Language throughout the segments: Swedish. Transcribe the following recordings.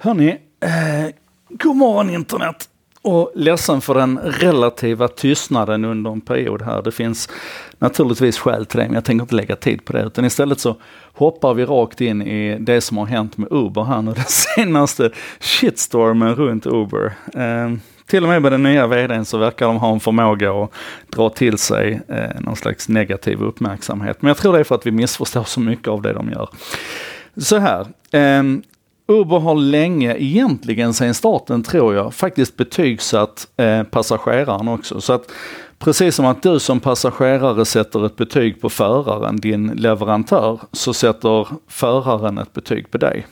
Hörni, eh, god morgon internet! Och ledsen för den relativa tystnaden under en period här. Det finns naturligtvis skäl till det, men jag tänker inte lägga tid på det. Utan istället så hoppar vi rakt in i det som har hänt med Uber här nu, den senaste shitstormen runt Uber. Eh, till och med med den nya vdn så verkar de ha en förmåga att dra till sig eh, någon slags negativ uppmärksamhet. Men jag tror det är för att vi missförstår så mycket av det de gör. Så här, eh, Uber har länge, egentligen sedan starten tror jag, faktiskt betygsatt eh, passageraren också. Så att precis som att du som passagerare sätter ett betyg på föraren, din leverantör, så sätter föraren ett betyg på dig.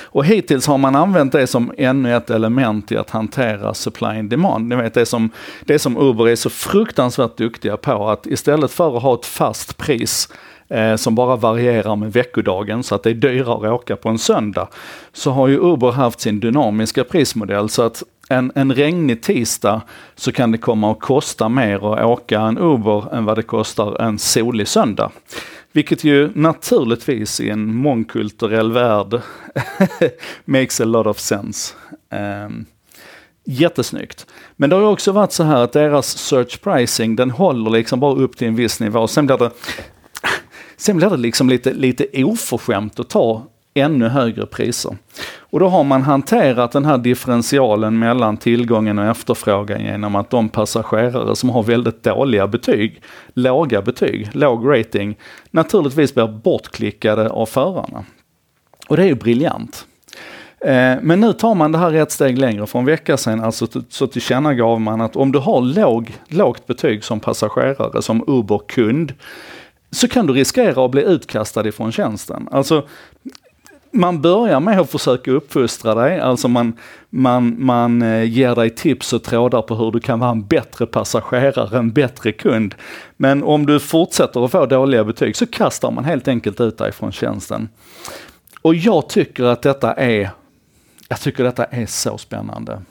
Och hittills har man använt det som ännu ett element i att hantera supply and demand. Ni vet det som, det som Uber är så fruktansvärt duktiga på, att istället för att ha ett fast pris eh, som bara varierar med veckodagen så att det är dyrare att åka på en söndag, så har ju Uber haft sin dynamiska prismodell så att en, en regnig tisdag så kan det komma att kosta mer att åka en Uber än vad det kostar en solig söndag. Vilket ju naturligtvis i en mångkulturell värld makes a lot of sense. Um, jättesnyggt. Men det har också varit så här att deras search pricing, den håller liksom bara upp till en viss nivå. Sen blir det, sen blir det liksom lite, lite oförskämt att ta ännu högre priser. Och då har man hanterat den här differentialen mellan tillgången och efterfrågan genom att de passagerare som har väldigt dåliga betyg, låga betyg, låg rating, naturligtvis blir bortklickade av förarna. Och det är ju briljant. Eh, men nu tar man det här ett steg längre. För en vecka sedan alltså, så tillkännagav man att om du har låg, lågt betyg som passagerare, som Uber-kund, så kan du riskera att bli utkastad ifrån tjänsten. Alltså, man börjar med att försöka uppfostra dig, alltså man, man, man eh, ger dig tips och trådar på hur du kan vara en bättre passagerare, en bättre kund. Men om du fortsätter att få dåliga betyg så kastar man helt enkelt ut dig från tjänsten. Och jag tycker att detta är, jag tycker detta är så spännande.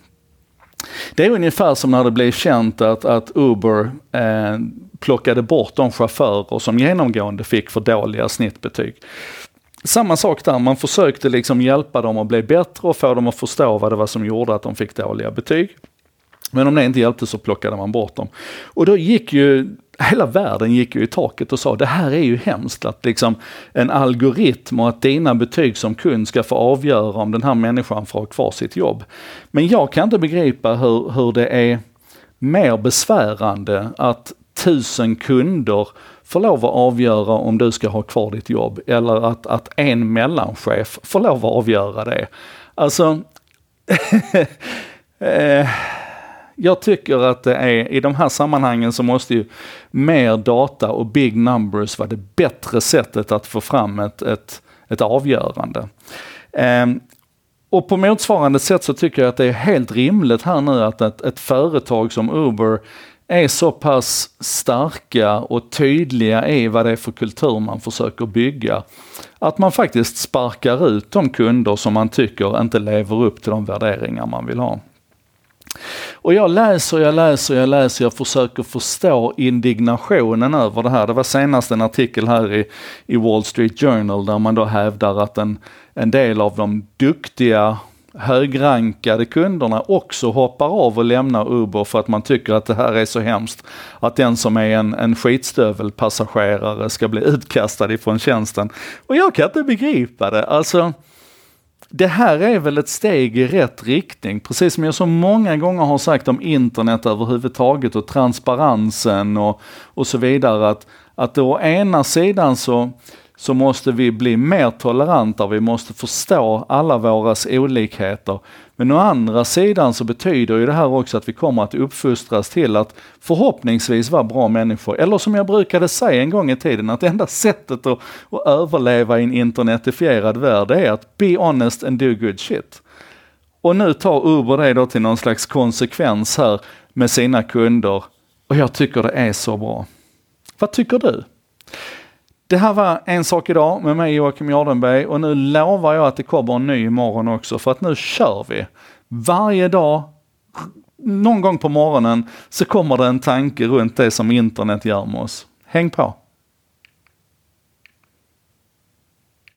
Det är ungefär som när det blev känt att, att Uber eh, plockade bort de chaufförer som genomgående fick för dåliga snittbetyg samma sak där, man försökte liksom hjälpa dem att bli bättre och få dem att förstå vad det var som gjorde att de fick dåliga betyg. Men om det inte hjälpte så plockade man bort dem. Och då gick ju, hela världen gick ju i taket och sa det här är ju hemskt att liksom en algoritm och att dina betyg som kund ska få avgöra om den här människan får ha kvar sitt jobb. Men jag kan inte begripa hur, hur det är mer besvärande att tusen kunder får lov att avgöra om du ska ha kvar ditt jobb eller att, att en mellanchef får lov att avgöra det. Alltså, eh, jag tycker att det är, i de här sammanhangen så måste ju mer data och big numbers vara det bättre sättet att få fram ett, ett, ett avgörande. Eh, och på motsvarande sätt så tycker jag att det är helt rimligt här nu att ett, ett företag som Uber är så pass starka och tydliga i vad det är för kultur man försöker bygga. Att man faktiskt sparkar ut de kunder som man tycker inte lever upp till de värderingar man vill ha. Och jag läser, jag läser, jag läser, jag försöker förstå indignationen över det här. Det var senast en artikel här i, i Wall Street Journal där man då hävdar att en, en del av de duktiga högrankade kunderna också hoppar av och lämnar Uber för att man tycker att det här är så hemskt. Att den som är en, en skitstövelpassagerare ska bli utkastad ifrån tjänsten. Och jag kan inte begripa det. Alltså, det här är väl ett steg i rätt riktning, precis som jag så många gånger har sagt om internet överhuvudtaget och transparensen och, och så vidare. Att, att å ena sidan så så måste vi bli mer toleranta, vi måste förstå alla våras olikheter. Men å andra sidan så betyder ju det här också att vi kommer att uppfostras till att förhoppningsvis vara bra människor. Eller som jag brukade säga en gång i tiden, att det enda sättet att, att överleva i en internetifierad värld är att be honest and do good shit. Och nu tar Uber det då till någon slags konsekvens här med sina kunder. Och jag tycker det är så bra. Vad tycker du? Det här var En sak idag med mig Joakim Jardenberg och nu lovar jag att det kommer en ny imorgon också för att nu kör vi. Varje dag, någon gång på morgonen, så kommer det en tanke runt det som internet gör med oss. Häng på!